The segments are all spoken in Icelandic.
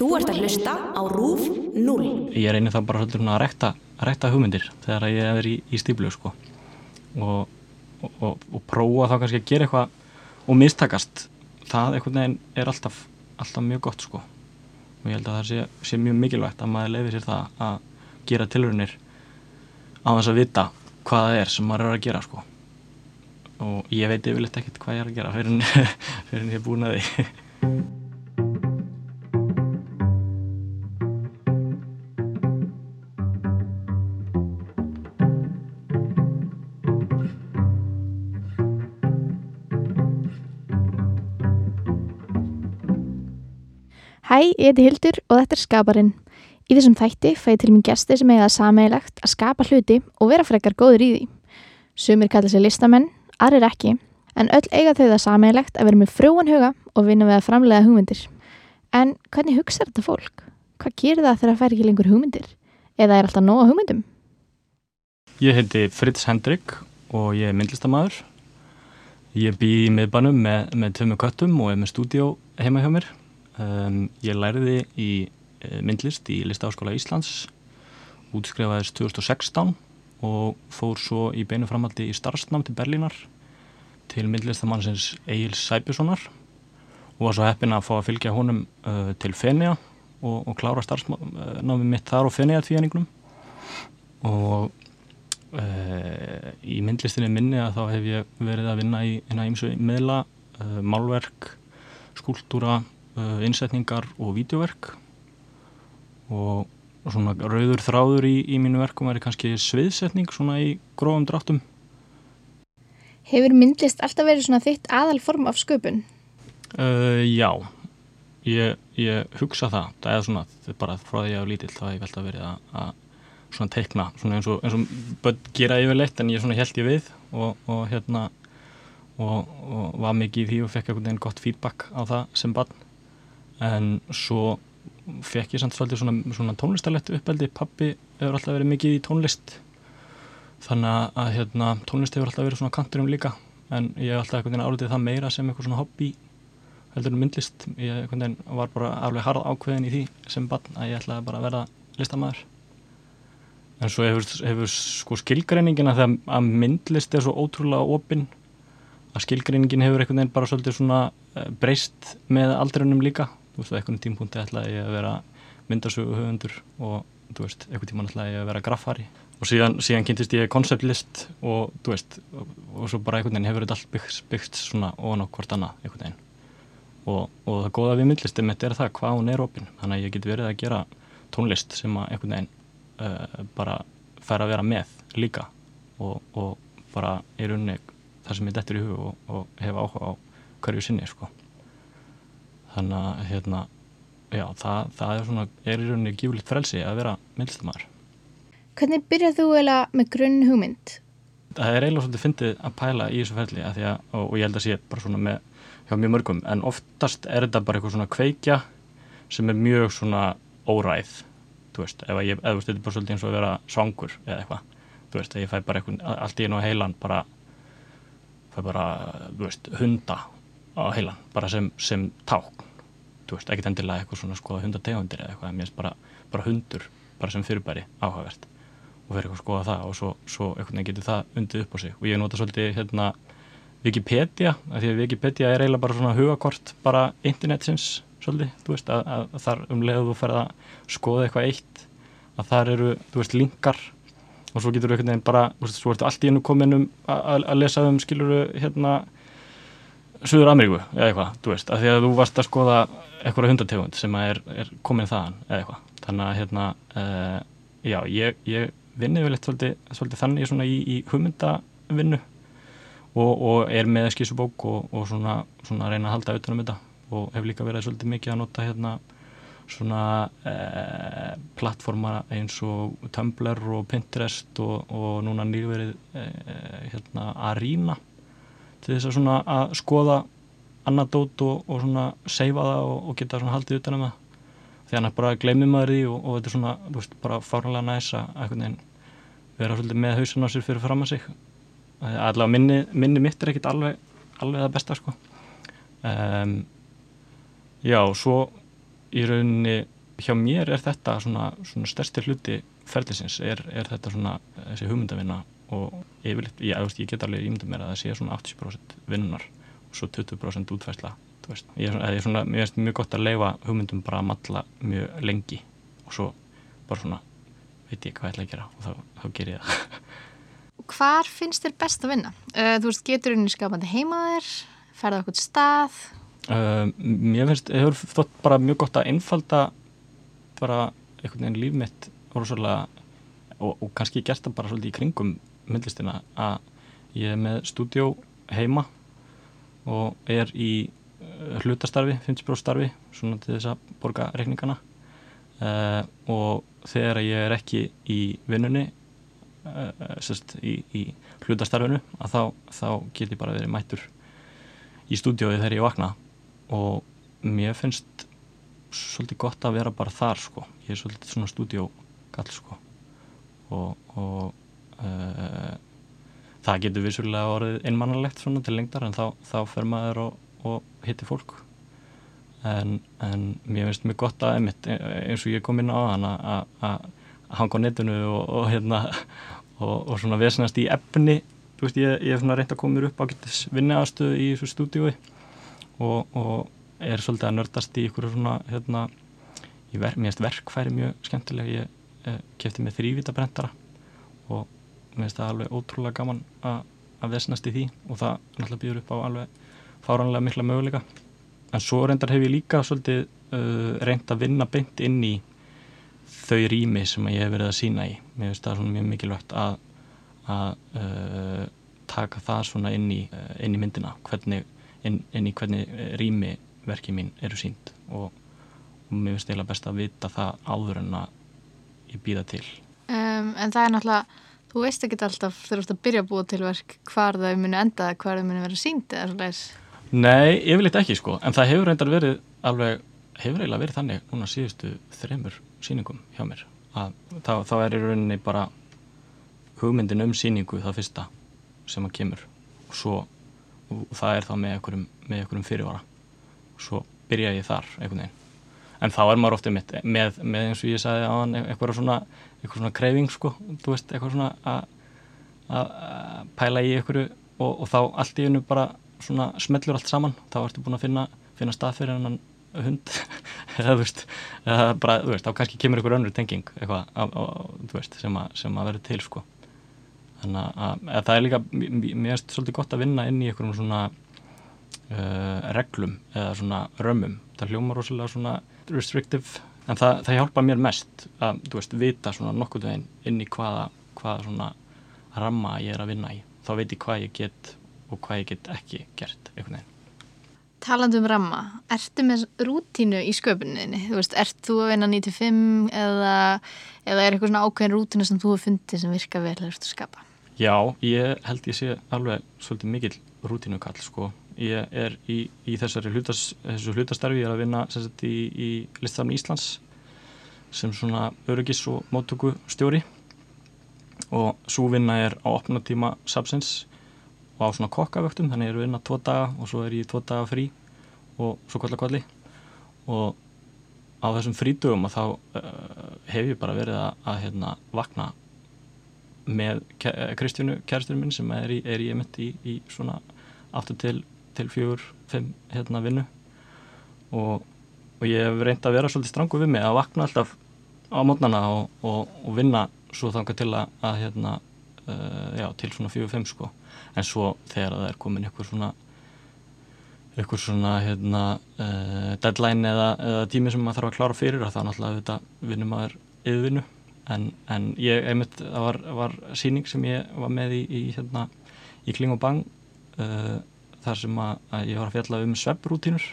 Þú ert að hlusta á RÚF 0. Ég reynir þá bara svolítið að rekta, rekta hugmyndir þegar ég er í, í stíflu sko. og, og, og, og prófa þá kannski að gera eitthvað og mistakast. Það einhvern veginn er alltaf, alltaf mjög gott sko. og ég held að það sé, sé mjög mikilvægt að maður lefi sér það að gera tilrunir á þess að vita hvað það er sem maður er að gera sko. og ég veit yfirleitt ekkert hvað ég er að gera fyrir en ég er búin að því Hæ, ég heiti Hildur og þetta er Skaparinn. Í þessum þætti fæði til mér gesti sem eiga það sameigilegt að skapa hluti og vera frekar góður í því. Sumir kalla sig listamenn, aðrir ekki, en öll eiga þau það sameigilegt að vera með frúan huga og vinna við að framlega hugmyndir. En hvernig hugsa þetta fólk? Hvað gerir það þegar það fær ekki lengur hugmyndir? Eða er alltaf nóga hugmyndum? Ég heiti Fritz Hendrik og ég er myndlistamæður. Ég bý í miðbænum með, með tömmu köttum og er með stúdíó heima hjá mér. Um, ég læriði í eh, myndlist í Listaháskóla Íslands, útskrifaðist 2016 og fór svo í beinu framaldi í starfsnám til Berlínar til myndlistamannsins Egil Sæbjörnssonar og var svo heppin að fá að fylgja honum uh, til Fenja og, og klára starfsnámi mitt þar á Fenja tvíæningnum og uh, í myndlistinni minni að þá hef ég verið að vinna í eina ímsu meðla, uh, málverk, skúltúra, innsetningar og vídeoverk og, svona rauður þráður í, í mínu verkum er kannski sviðsetning svona í grófum dráttum. Hefur myndlist alltaf verið svona þitt aðal form af sköpun? Uh, já, ég, ég hugsa það, það er svona þetta er bara frá því að ég á lítill þá hef ég velta verið að, að svona teikna svona eins og, eins og börn gera yfirleitt en ég svona held ég við og, og hérna og, og var mikið í því og fekk einhvern veginn gott feedback á það sem barn en svo fekk ég samt svolítið svona, svona tónlistarlegt uppeldi, pappi hefur alltaf verið mikið í tónlist. Þannig að hérna, tónlist hefur alltaf verið svona kanturum líka. En ég hef alltaf einhvern veginn álitið það meira sem eitthvað svona hobby heldur en myndlist. Ég var bara alveg harð ákveðin í því sem barn að ég ætlaði bara að verða listamæður en svo hefur, hefur sko skilgreiningina þegar að myndlist er svo ótrúlega opinn að skilgreiningin hefur einhvern veginn bara svolítið svona breyst með aldrinum líka þú veist, á einhvern tímpunkti ætlaði ég að vera myndasögu höfundur og þú veist, einhvern tíman ætlaði ég að vera graffari. Og síðan, síðan kynntist ég konceptlist og þú veist, og, og svo bara einhvern veginn hefur þetta allt byggt, byggt svona ofan á hvort annað einhvern veginn. Og, og það góða við myndlistum mitt er það hvað hún er opinn, þannig að ég get verið að gera tónlist sem að einhvern veginn uh, bara fær að vera með líka og, og bara í rauninni það sem ég dettur í hug og, og hef áhuga á hverju sinni sko þannig að hérna já, það, það er svona, er í rauninni gífulegt frelsi að vera myndlistamæður Hvernig byrjað þú eiginlega með grunn hugmynd? Það er eiginlega svolítið fyndið að pæla í þessu ferli að að, og, og ég held að sé bara svona með hjá mjög mörgum, en oftast er þetta bara eitthvað svona kveikja sem er mjög svona óræð þú veist, ef ég, eða þetta er bara svolítið eins og að vera svangur eða eitthvað þú veist, að ég fæ bara eitthvað, allt í einu heilan bara, fæ bara þú veist, hunda á heilan bara sem, sem tákn. Þú veist, ekkert endilega eitthvað svona skoða hundategundir eða eitthvað, mér finnst bara, bara hundur bara sem fyrirbæri áhugavert. Og fyrir eitthvað að skoða það og svo, svo eitthvað getur það undið upp á sig. Og ég nota svolítið hérna Wikipedia, af því að Wikipedia er eiginlega bara svona hugakort bara internetsins svolítið, þú veist, að, að, þar um leiðu þú ferð að skoða eitthvað eitt að þar eru, þú veist, linkar. Og svo getur þú veginn bara, þú veist, svo ertu allt í hennu komin um að, að lesa um, skiluru, hérna Suður Ameríku eða eitthvað, þú veist, af því að þú varst að skoða eitthvað hundategund sem er, er komin þaðan eða eitthvað, þannig að hérna, uh, já, ég, ég vinni vel eitt svolítið, svolítið þannig svona í, í hugmyndavinnu og, og er með skísubók og, og svona, svona að reyna að halda auðvitað um þetta og hef líka verið svolítið mikið að nota hérna svona eh, plattforma eins og Tumblr og Pinterest og, og núna nýverið eh, hérna Arena til þess að svona að skoða annað dót og, og svona seifa það og, og geta svona haldið utan um það. Því annars bara gleymið maður því og, og þetta er svona, þú veist, bara fárlega næs að einhvern veginn vera svolítið með hausin á sér fyrir fram að sig allavega minni, minni mitt er ekkit alveg alveg það besta sko. Um, já, svo í rauninni hjá mér er þetta svona, svona stærsti hluti ferðlisins er, er þetta svona þessi hugmyndavinna og yfirleitt, ég, ég, ég get alveg ímynda mér að það sé svona 80% vinnunar og svo 20% útfæsla ég er svona, mér finnst mjög gott að leifa hugmyndum bara að matla mjög lengi og svo bara svona veit ég hvað ég ætla að gera og þá, þá ger ég það Hvar finnst þér best að vinna? Uh, þú veist, getur unni skapandi heimaðir? Ferða okkur stað? Uh, mér finnst, það hefur þótt bara mjög gott að einfalda bara einhvern veginn líf mitt og, og kannski gert það bara svolítið í kringum myndlistina að ég er með stúdjó heima og er í uh, hlutastarfi, 50% starfi svona til þess að borga reikningana. Uh, og þegar ég er ekki í vinnunni uh, sérst, í, í hlutastarfinu að þá, þá get ég bara verið mættur í stúdjói þegar ég vakna. Og mér finnst svolítið gott að vera bara þar sko, ég er svolítið svona stúdjókall sko. Og, og uh, það getur vissulega orðið einmannalegt svona til lengdar en þá, þá fer maður og, og hittir fólk. En, en mér finnst mjög gott að einmitt, eins og ég kom inn á þann að hanga á netinu og, og hérna og svona vesnast í efni. Veist ég, er svona reynd að koma mér upp á getis vinniðastöðu í þessu stúdíói og, og er svolítið að nördast í ykkur svona hérna, ég ver, mér finnst verkfæri mjög skemmtilega ég eh, kefti með þrývítabrendara og mér finnst það alveg ótrúlega gaman að vesnast í því og það náttúrulega býður upp á alveg fáranlega mikla möguleika. En svo reyndar hef ég líka svolítið uh, reynd að vinna beint inn í þau rými sem ég hef verið að sína í. Mér finnst það svona mjög mikilvægt að, að uh, taka það svona inn í, uh, inn í myndina hvernig, inn, inn í hvernig rými verkið mín eru sínt og, og mér finnst eiginlega best að vita það áður en að ég býða til. Um, En það er náttúrulega þú veist ekki alltaf þegar þú ert að byrja að búa til verk hvar þau muni enda, hvar þau muni vera sínt eða svona Nei, yfirleitt ekki sko. En það hefur reyndar verið alveg hefur eiginlega verið þannig núna síðustu þreymur síningum hjá mér að þá, þá er í rauninni bara hugmyndin um síningu það fyrsta sem að kemur. Og svo og það er þá með einhverjum, með einhverjum fyrirvara. Og svo byrja ég þar einhvern veginn en þá er maður ofta með, með, með eins og ég sagði á hann eitthvað svona, svona kreyfing sko, þú veist, eitthvað svona að pæla í einhverju og, og þá allt í hennu bara svona smellur allt saman, þá ertu búin að finna, finna stað fyrir hennan hund. Eða þú veist, eða bara, þú veist, þá kannski kemur einhver önnur tenging eitthvað, á, á, þú veist, sem að, sem að vera til sko. Þannig að, að það er líka mér erst svolítið gott að vinna inn í einhverjum svona uh, reglum eða svona römmum. Það hljóma rosalega svona restrictive en það, það hjálpa mér mest að, þú veist, vita svona nokkuð veginn inn í hvaða, hvaða svona ramma ég er að vinna í þá veit ég hvað ég get og hvað ég get ekki gert einhvern veginn Talandu um ramma, ertu með rútínu í sköpuninni? Þú veist, ert þú að vinna 95 eða, eða er eitthvað svona ákveðin rútínu sem þú hefur fundið sem virka vel að skapa? Já, ég held ég sé alveg svolítið mikil rútínukall sko ég er í, í þessari hlutas, þessu hlutastarfi, ég er að vinna sagt, í, í listafni Íslands sem svona öryggis og móttöku stjóri og svo vinna er á opna tíma sapsins og á svona kokkavöktum. Þannig ég er að vinna tvo daga og svo er ég tvo daga frí og svo kvalla kvalli og á þessum frítugum að þá uh, hef ég bara verið að, að hérna, vakna með Kristjánu kæristurinn minn sem er í, er í, í svona aftur til til fjögur, fimm hérna vinnu. Og, og ég hef reynd að vera svolítið strangu við mig að vakna alltaf á mótnana og, og, og vinna svo þanga til að, að hérna, uh, já, til svona fjögur, fimm sko. En svo þegar það er komin ykkur svona ykkur svona hérna uh, deadline eða, eða tími sem maður þarf að klára fyrir þá náttúrulega þetta vinnum maður yfirvinnu. En, en ég, einmitt, það var, var síning sem ég var með í, í hérna í Kling og Bang uh, þar sem að, að ég var að fjalla um svepprútínur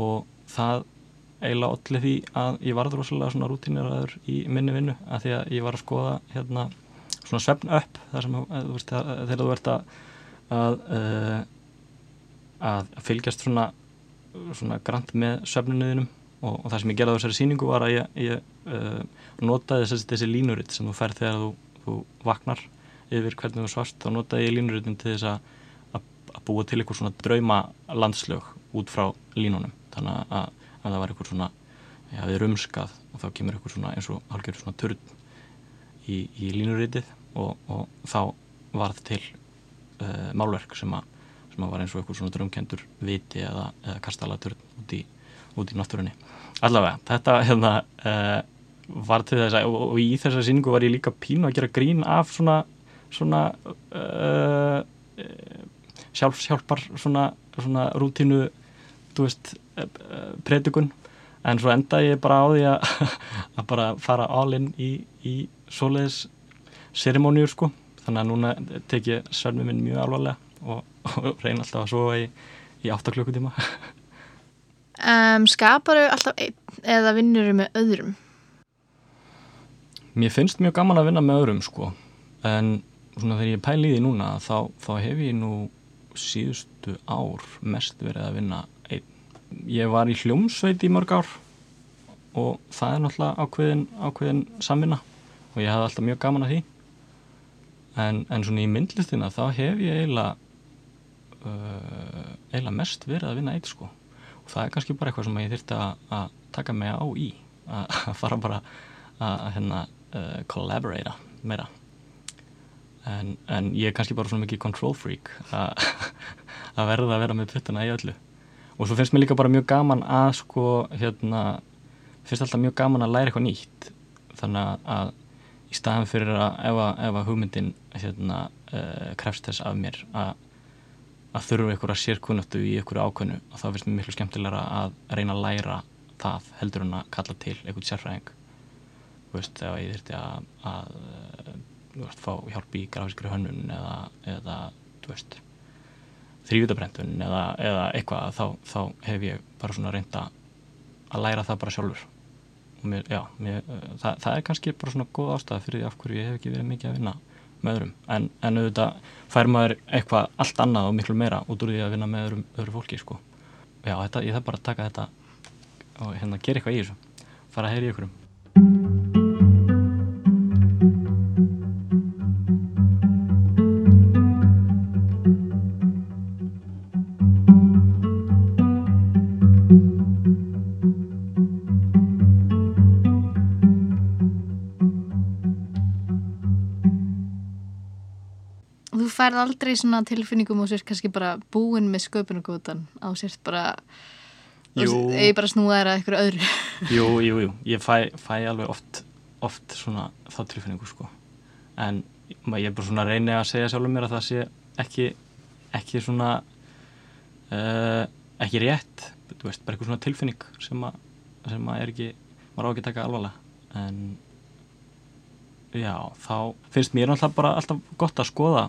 og það eiginlega allir því að ég varði rosalega svona rútíniraður í minni vinnu að því að ég var að skoða hérna svona svefn upp þar sem að, veist, að, þegar þú ert að að, að fylgjast svona, svona grant með svefninuðinum og, og það sem ég gerði á þessari síningu var að ég, ég uh, notaði þessi, þessi línuritt sem þú færð þegar þú, þú vaknar yfir hvernig þú svart þá notaði ég línurittin til þess að að búa til eitthvað svona drauma landslög út frá línunum. Þannig að, að það var eitthvað svona já, við rumskað og þá kemur eitthvað svona eins og halgjör svona turn í, í línuritið og, og þá varð til uh, málverk sem að, sem að var eins og eitthvað svona drömkendur viti eða, eða kastalaturn út í, út í náttúrunni. Allavega, þetta hérna uh, var til þess að og, og í þessa síningu var ég líka pínu að gera grín af svona svona uh, sjálf, sjálfar svona, svona rútínu veist, predikun. En svo enda ég bara á því að, að bara fara all in í, í svoleiðis serimóniur sko, þannig að núna tek ég svermi minn mjög alvarlega og, og reyna alltaf að sofa í, í 8 klukkutíma. Um, Skapar þau alltaf einn eða vinnur þau með öðrum? Mér finnst mjög gaman að vinna með öðrum sko, en svona þegar ég pæli í því núna þá, þá hef ég nú síðustu ár mest verið að vinna einn. Ég var í hljómsveit í mörg ár og það er náttúrulega ákveðin, ákveðin samvinna og ég hafði alltaf mjög gaman að því. En, en svona í myndlistina þá hef ég eiginlega uh, eiginlega mest verið að vinna eitt sko. Og það er kannski bara eitthvað sem ég þurfti að, taka mig á í að fara bara að hérna uh, collaborata meira en, en ég er kannski bara svona mikið control freak að verða að vera með puttana í öllu. Og svo finnst mér líka bara mjög gaman að sko hérna finnst alltaf mjög gaman að læra eitthvað nýtt. Þannig að í staðan fyrir að ef að, ef að hugmyndin hérna uh, krefst þess af mér að, að þurfu einhverja sérkunnöftu í einhverju ákvönu og þá finnst mér miklu skemmtilegra að reyna að læra það heldur en að kalla til einhvern sérfræðing. Þú veist, ef ég þurfti að, að veist, fá hjálp í grafískri hönnun eða, eða þrývitabrendun eða, eða eitthvað þá, þá hef ég bara svona reynda að læra það bara sjálfur. Og mér, já, mér, það, það er kannski bara svona góð ástæða fyrir því af hverju ég hef ekki verið mikið að vinna með öðrum. En, en auðvitað fær maður eitthvað allt annað og miklu meira út úr því að vinna með öðrum, öðru fólki sko. já, þetta, ég þarf bara að taka þetta og hérna gera eitthvað í þessu. Fara að heyra í ykkurum Þú færð aldrei svona tilfinningum og sért kannski bara búin með sköpunarkvotan á sért bara eða bara snúa þér að eitthvað öðru. Jú, jú, jú, ég fæ, fæ alveg oft, oft svona þá tilfinningu sko. En ma- ég er bara svona að reyni að segja sjálfur mér að það sé ekki, ekki svona uh, ekki rétt, þú veist, bara eitthvað svona tilfinning sem að, sem að er ekki, maður á ekki að taka alvarlega. En já, þá finnst mér náttúrulega bara alltaf gott að skoða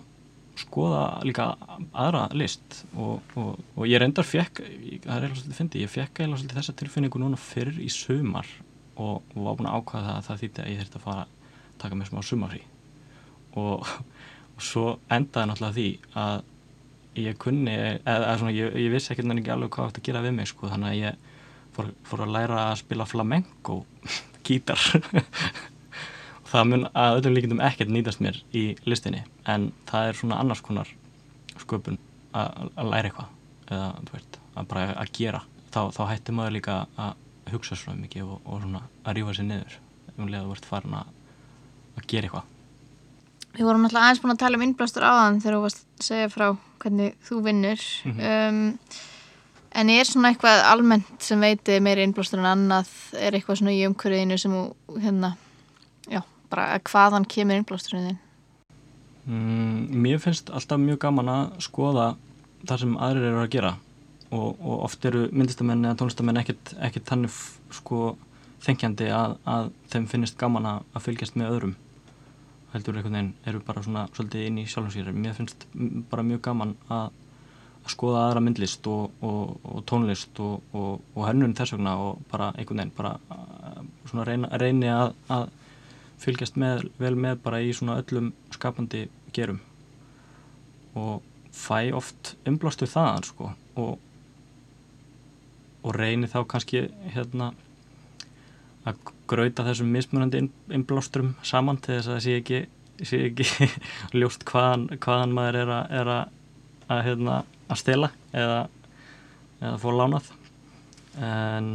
skoða líka aðra list og, og, og ég reyndar fekk það er eitthvað svolítið fyndi, ég fekk eitthvað svolítið þessa tilfinningu núna fyrr í sumar og, og var búin að ákvaða það að það þýtti að ég þurfti að fara að taka mér smá sumarfrí. Og, svo endaði náttúrulega því að ég kunni eða, eða svona, ég, ég vissi ekkert nefnilega alveg hvað átt að gera við mig sko, þannig að ég fór, fór að læra að spila flamenco gítar. Og það mun að öllum líkindum ekkert nýtast mér í listinni en það er svona annars konar sköpun að læra eitthvað. Eða veist, að bara að gera. Þá, þá hættir maður líka að hugsa svona mikið og, og svona að rífa sér niður um leið að þú ert farin að, að gera eitthvað. Við vorum náttúrulega aðeins búin að tala um innblástur áðan þegar þú varst að segja frá hvernig þú vinnur. Um, en er svona eitthvað almennt sem veiti meiri innblástur en annað? Er eitthvað svona í umhverfiðinu sem þú hérna, já, bara að hvaðan kemur innblásturinn þinn Mm, mér finnst alltaf mjög gaman að skoða það sem aðrir eru að gera. Og, og oft eru myndistamenn eða tónlistamenn ekkert, þannig sko þengjandi að, að þeim finnist gaman að, að fylgjast með öðrum. Heldur einhvern veginn eru bara svona svolítið inn í sjálfum sér. Mér finnst bara mjög gaman að, að skoða aðra myndlist og, og, og tónlist og, hönnun þess vegna og bara einhvern veginn bara uh, svona reyni að fylgjast með, vel með bara í svona öllum skapandi gerum. Og fæ oft umblástu þaðan sko og, og reyni þá kannski hérna að grauta þessum mismunandi innblástrum saman til þess að það sé ekki, sé ekki ljóst hvaðan, hvaðan maður er að, er að, að, hérna, að stela eða, eða fóra lánað. En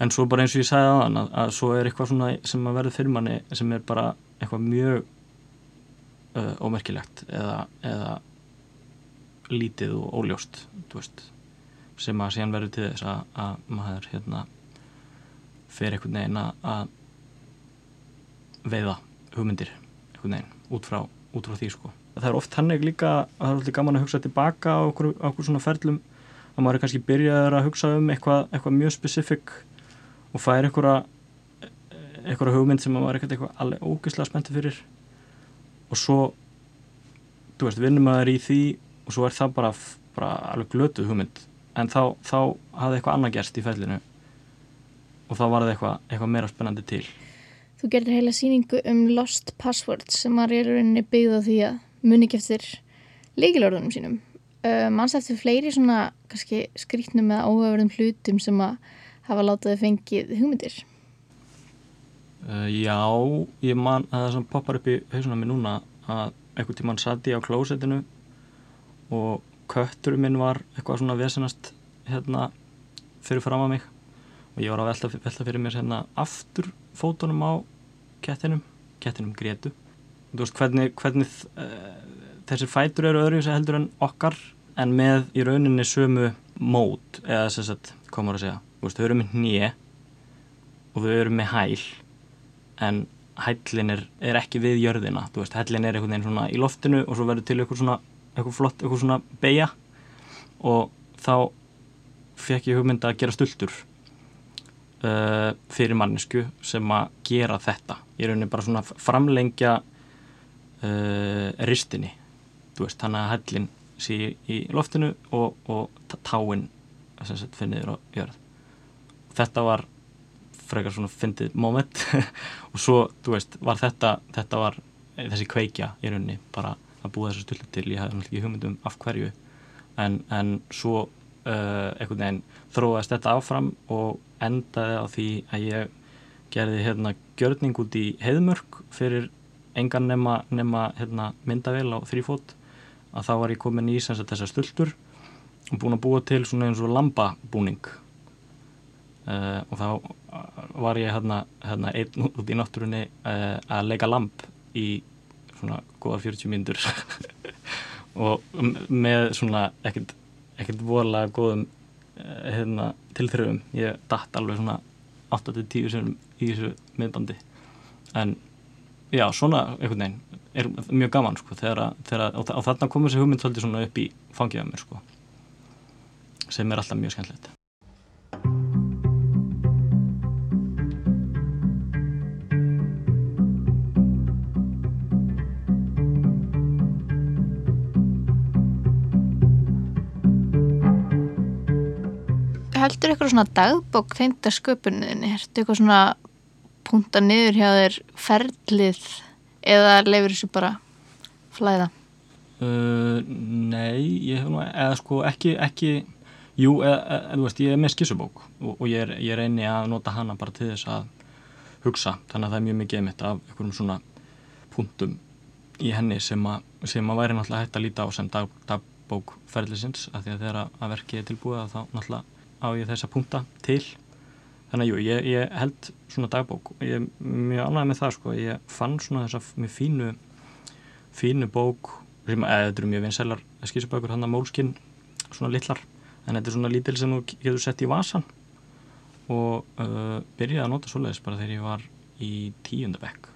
en svo bara eins og ég sagði hann að, að svo er eitthvað svona sem að verður fyrir manni sem er bara eitthvað mjög uh, ómerkilegt eða, eða lítið og óljóst veist, sem að síðan verður til þess að, að maður hérna fer einhvern veginn að veiða hugmyndir einhvern veginn út frá, út frá því sko. Það er oft hannig líka að það er alltaf gaman að hugsa tilbaka á okkur, okkur svona ferlum að maður er kannski byrjaður að hugsa um eitthvað, eitthvað mjög spesifik og fær eitthvað eitthvað hugmynd sem maður er eitthvað alveg ógeðslega spenntið fyrir. Og svo þú veist, vinnum maður í því og svo er það bara, bara alveg glötuð hugmynd. En þá, þá hafði eitthvað annað gerst í fellinu og þá var það eitthvað, eitthvað meira spennandi til. Þú gerðir heila síningu um Lost Passwords sem var í rauninni byggð á því að muni ekki eftir leikilorðunum sínum. Mannst eftir fleiri svona kannski skrítnum eða áhugaverðum hlutum sem að hafa látaði fengið hugmyndir? Uh, Já, ég man að það sem poppar upp í hausuna mig núna að einhvern tíman satt ég á klósetinu og kötturum minn var eitthvað svona vesenast hérna fyrir fram að mig. Og ég var að velta, velta fyrir mér hérna aftur fótunum á kettinum, kettinum Gretu þú veist hvernig, hvernig uh, þessir fætur eru öðru sem heldur en okkar en með í rauninni sömu mót eða þess að komur að segja, veist þau eru með nýje og þau eru með hæl en hællin er, er ekki við jörðina. Veist, hællin er einhvern veginn svona í loftinu og svo verður til eitthvað svona eitthvað flott, eitthvað svona beigja og þá fekk ég hugmynda að gera stultur uh, fyrir mannesku sem að gera þetta. Ég er rauninni bara svona framlengja uh, ristinni. Þannig að hællin sé í loftinu og, og táin finniður á jörð. Þetta var frekar svona fyndið moment. Og svo, þú veist, var þetta þetta var þessi kveikja í rauninni bara að búa þessu stullu til. Ég hafði náttúrulega ekki hugmyndum af hverju. En, en svo uh, einhvern veginn þróaðist þetta áfram og endaði á því að ég gerði hérna gjörning út í heiðmörk fyrir engan nema, nema hérna, myndavel á þrýfót að þá var ég komin í þessar stultur og búin að búa til svona eins og lambabúning. Uh, og þá var ég hérna, hérna einn út í náttúrunni uh, að leika lamp í svona góða 40 mínútur. Og með svona ekkert, ekkert voðalega góðum uh, hérna, tilþröfum ég dætt alveg svona 8-10 sem í þessu miðbandi. En já, svona einhvern veginn er mjög gaman sko, þegar, þegar, og, og þarna komur þessi hugmynd svolítið svona upp í fangjaða mér sko, sem er alltaf mjög skemmtilegt. Heldur eitthvað svona dagbók þeimta sköpuninni, ertu eitthvað svona punta niður hjá þér ferlið eða leifir þessu bara flæða? Uh, nei, ég hef nú eða sko ekki, ekki jú, eða, eða, þú veist, ég er með skissubók og, og ég, er, ég reyni að nota hana bara til þess að hugsa, þannig að það er mjög mikið mitt af einhverjum svona punktum í henni sem að, sem að væri náttúrulega hægt að líta á sem dag, dagbók ferðlisins, af því að þegar að verkið er tilbúið þá náttúrulega á ég þessa punkta til þannig að jú, ég, ég held svona dagbók. Og ég er mjög ánægð með það sko. Ég fann svona þessa mjög fínu fínu bók sem, eða þetta eru mjög vinsælar skísabökur hann að mólskinn, svona litlar. En þetta er svona lítil sem þú getur sett í vasan og uh, byrjaði að nota svoleiðis bara þegar ég var í tíundabekk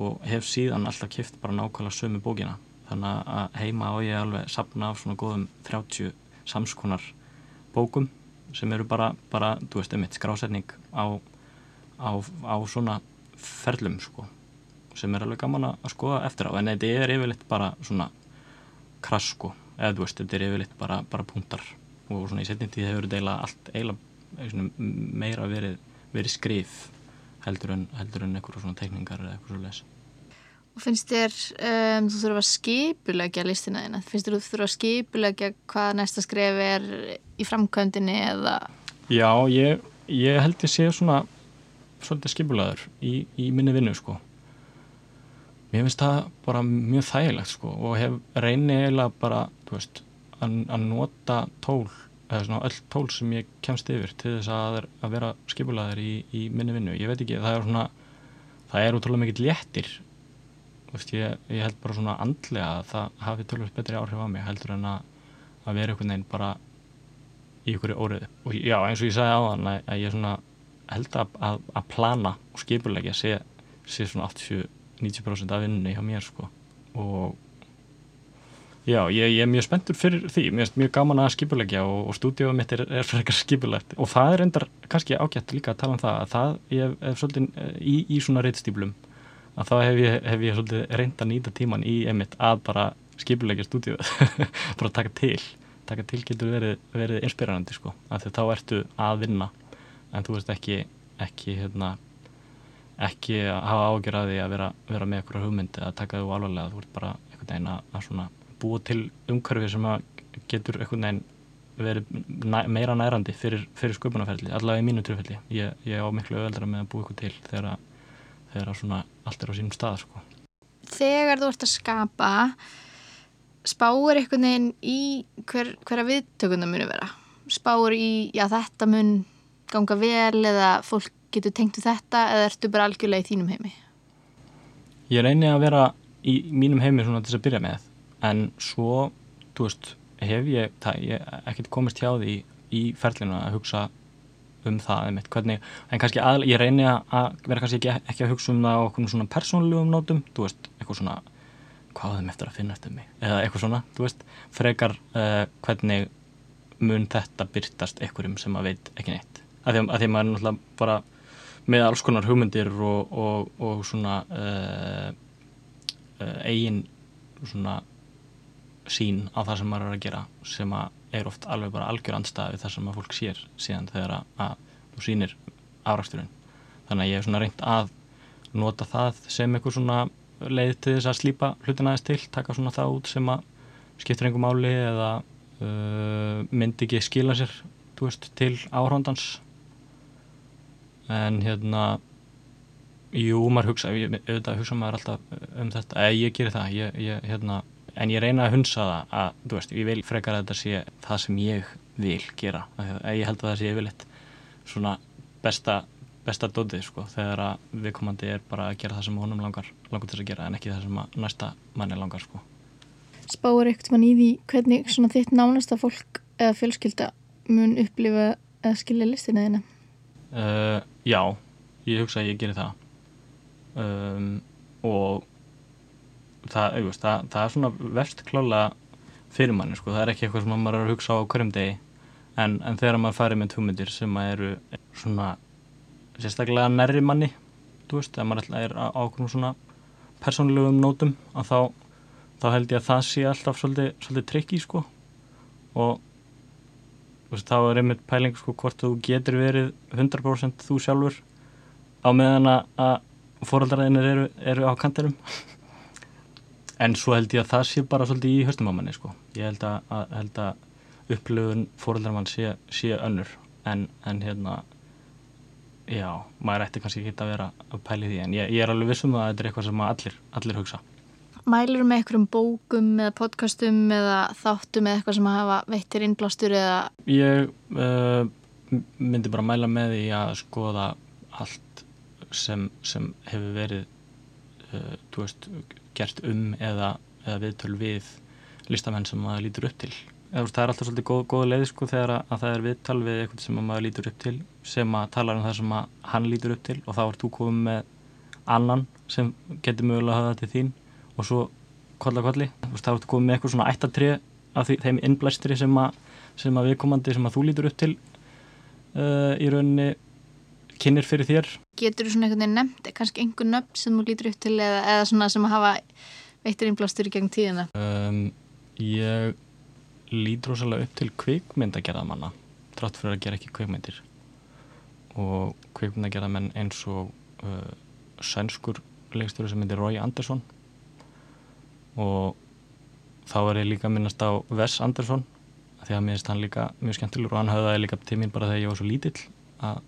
og hef síðan alltaf kift bara nákvæmlega sömu bókina. Þannig að heima á ég alveg sapna af svona góðum 30 samskonar bókum sem eru bara, bara þú veist, eitt skrásetning á, á, á svona ferlum sko sem er alveg gaman að skoða eftir á. En þetta er yfirleitt bara svona krass sko, eða þú veist, þetta er yfirleitt bara, bara punktar. Og svona í setjum tíð hefur þetta eiginlega allt eiginlega meira verið, verið skrif heldur en, en eitthvað svona tekningar eða eitthvað svo les Og finnst þér um, þú þurfa að skipulegja listina þína? Finnst þér þú þurfa að skipulegja hvað næsta skref er í framkvæmdini eða? Já, ég, ég held ég sé svona svolítið skipulegaður í, í minni vinnu sko. Mér finnst það bara mjög þægilegt sko og hef reynið eiginlega bara, þú veist, að, nota tól eða svona öll tól sem ég kemst yfir til þess að, að vera skipulaður í, í minni vinnu, ég veit ekki, það er svona það er útrúlega mikill léttir Vist, ég, ég held bara svona andlega að það hafi tölvist betri áhrif á mig heldur en að, að vera einhvern veginn bara í ykkur óriði og já eins og ég sagði á þann að, að ég svona held að, að, að plana og skipulegja sé, sé svona 80-90% af vinnunni hjá mér sko. Og já ég, ég er mjög spenntur fyrir því. Mér er mjög gaman að skipulegja og, og stúdíóið mitt er, er frekar skipulegt. Og það er endar kannski ágætt líka að tala um það að það ég er svolítið í, í svona reytstíplum að þá hef ég, hef ég svolítið reynd að nýta tíman í emitt að bara skipulegja stúdíuð bara taka til taka til getur verið, verið inspirerandi sko af því þá ertu að vinna. En þú veist ekki ekki, hérna, ekki að hafa ágjör að því að vera, vera með eitthvað hugmyndi að taka þú alvarlega. Þú ert bara einhvern veginn að, að svona búa til umhverfi sem að getur einhvern veginn verið næ, meira nærandi fyrir, fyrir sköpunarferðli allavega í mínu trúfelli ég, ég á miklu öðaldra með að búa eitthvað til þegar þegar svona allt er á sínum stað sko. Þegar þú ert að skapa spáur einhvern veginn í hver, hverja viðtökuna muni vera spáur í, já þetta mun ganga vel eða fólk getur tengt við þetta eða ertu bara algjörlega í þínum heimi? Ég reyni að vera í mínum heimi svona til þess að byrja með en svo, þú veist hef ég, það, ég ekkert komist hjá því í ferlinu að hugsa um það einmitt, hvernig, en kannski að, ég reyni að vera kannski ekki, ekki að hugsa um það á okkur svona persónulegum nótum, þú veist, eitthvað svona hvað þeim eftir að finna eftir mig eða eitthvað svona, þú veist, frekar uh, hvernig mun þetta byrtast einhverjum sem að veit ekki neitt að því því maður er náttúrulega bara með alls konar hugmyndir og, og, og svona uh, uh, eigin svona sín á það sem maður er að gera sem að er oft alveg bara algjör andstæði þar sem að fólk sér síðan þegar að, að þú sýnir afræksturinn. Þannig að ég hef svona reynd að nota það sem eitthvað svona leið til þess að slípa hlutin aðeins til, taka svona það út sem að skiptir einhver máli eða uh, myndi ekki skila sér veist, til áhrondans en hérna jú, maður hugsa auðvitað hugsa maður alltaf um þetta. Eða ég gerir það, ég, ég hérna en ég reyna að hunsa það að, þú veist, ég vil frekar að þetta sé það sem ég vil gera. Ég held að það sé yfirleitt svona besta, besta dótið sko, þegar að viðkomandi er bara að gera það sem honum langar, langar til að gera en ekki það sem næsta manni langar sko. Spáur ekkert mann í því hvernig svona þitt nánasta fólk eða fjölskylda mun upplifa að skilja listina þína? Uh, já, ég hugsa að ég gerir það um, og það, auðvist, það, það er svona verst klála fyrir manni sko, það er ekki eitthvað sem maður er að hugsa á hverjum degi en, en þegar maður farið með tjómyndir sem eru svona sérstaklega nærri manni þú veist, þegar maður er á okkur svona persónlegum nótum að þá, þá held ég að það sé alltaf svolítið, svolítið trikki sko og veist, þá er einmitt pæling sko hvort þú getur verið 100% þú sjálfur á meðan að fóröldarðinir eru, eru á kanterum en svo held ég að það sé bara svolítið í höstum á manni sko. ég held að, að, held að upplöfun fóröldarmann sé, sé önnur en, en hérna já, maður ætti kannski ekki að vera að pæli því en ég, ég er alveg vissum að þetta er eitthvað sem allir, allir hugsa. Mælur með einhverjum bókum eða podcastum eða þáttum eða eitthvað sem að hafa veittir innblástur eða? Ég uh, myndi bara mæla með því að skoða allt sem, sem hefur verið uh, veist gert um eða, eða viðtöl við listamenn sem maður lítur upp til eða, það er alltaf svolítið góð, góð leið sko þegar að, að það er viðtal við eitthvað sem maður lítur upp til sem að tala um það sem hann lítur upp til og þá er þú komið með annan sem getur mögulega að hafa þetta til þín og svo kolla kolli. Þá ertu komið með eitthvað svona ættatrið af því, þeim innblæstri sem að, sem að viðkomandi sem að þú lítur upp til uh, í rauninni kynir fyrir þér. Getur þú svona einhvern veginn nefnt kannski einhver nöfn sem þú lítur upp til eða, eða svona sem að hafa veittir innblástur í gegn tíðina? Um, Ég lítur rosalega upp til kvikmyndagerðamanna trátt fyrir að gera ekki kvikmyndir. Og kvikmyndagerðamenn eins og uh, sænskur leikstöru sem heitir Rói Andersson og þá er ég líka að minnast á Wes Andersson því að mér finnst hann líka mjög skemmtilegur og hann höfðaði líka til mín bara þegar ég var svo lítill að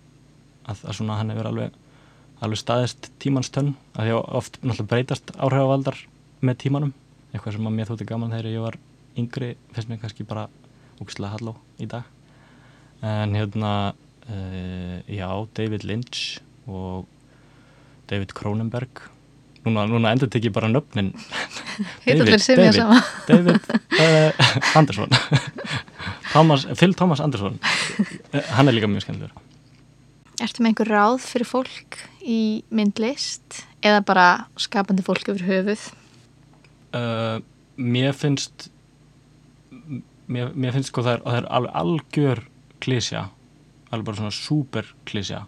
að, að svona hann hefur alveg, alveg staðist tímanstönn að því oft náttúrulega breytast áhrifavaldar með tímanum. Eitthvað sem að mér þótti gaman þegar ég var yngri finnst mér kannski bara úkslega halló í dag. En hérna uh, já, David Lynch og David Cronenberg. Núna, núna endur tekið bara nöfnin. Ég sama. David uh, Anderson Thomas, Phil Thomas Anderson uh, hann er líka mjög skemmtilegur. Ertu með einhver ráð fyrir fólk í myndlist eða bara skapandi fólk yfir höfuð? uh, mér finnst mér, mér finnst sko það er, það er alveg algjör klísja alveg bara svona super klísja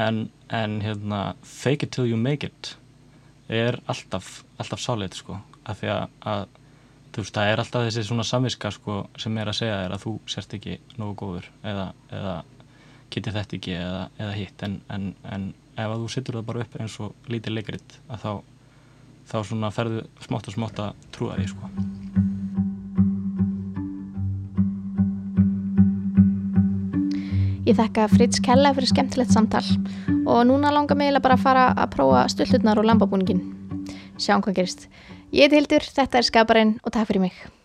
en, en hérna fake it till you make it er alltaf, alltaf solid sko af því að, að veist það er alltaf þessi svona samviska sko sem er að segja þér að þú sérst ekki nógu góður eða, eða geti þetta ekki eða, eða hitt en, en, en ef þú sittur það bara upp eins og lítið leikrit þá þá ferðu smátt og smátt að trúa því sko. Ég þakka Fritz Kella fyrir skemmtilegt samtal og núna langar mig bara að fara að prófa stulturnar og lambabúningin. Sjáum hvað gerist. Ég heiti Hildur, þetta er Skaparinn og takk fyrir mig.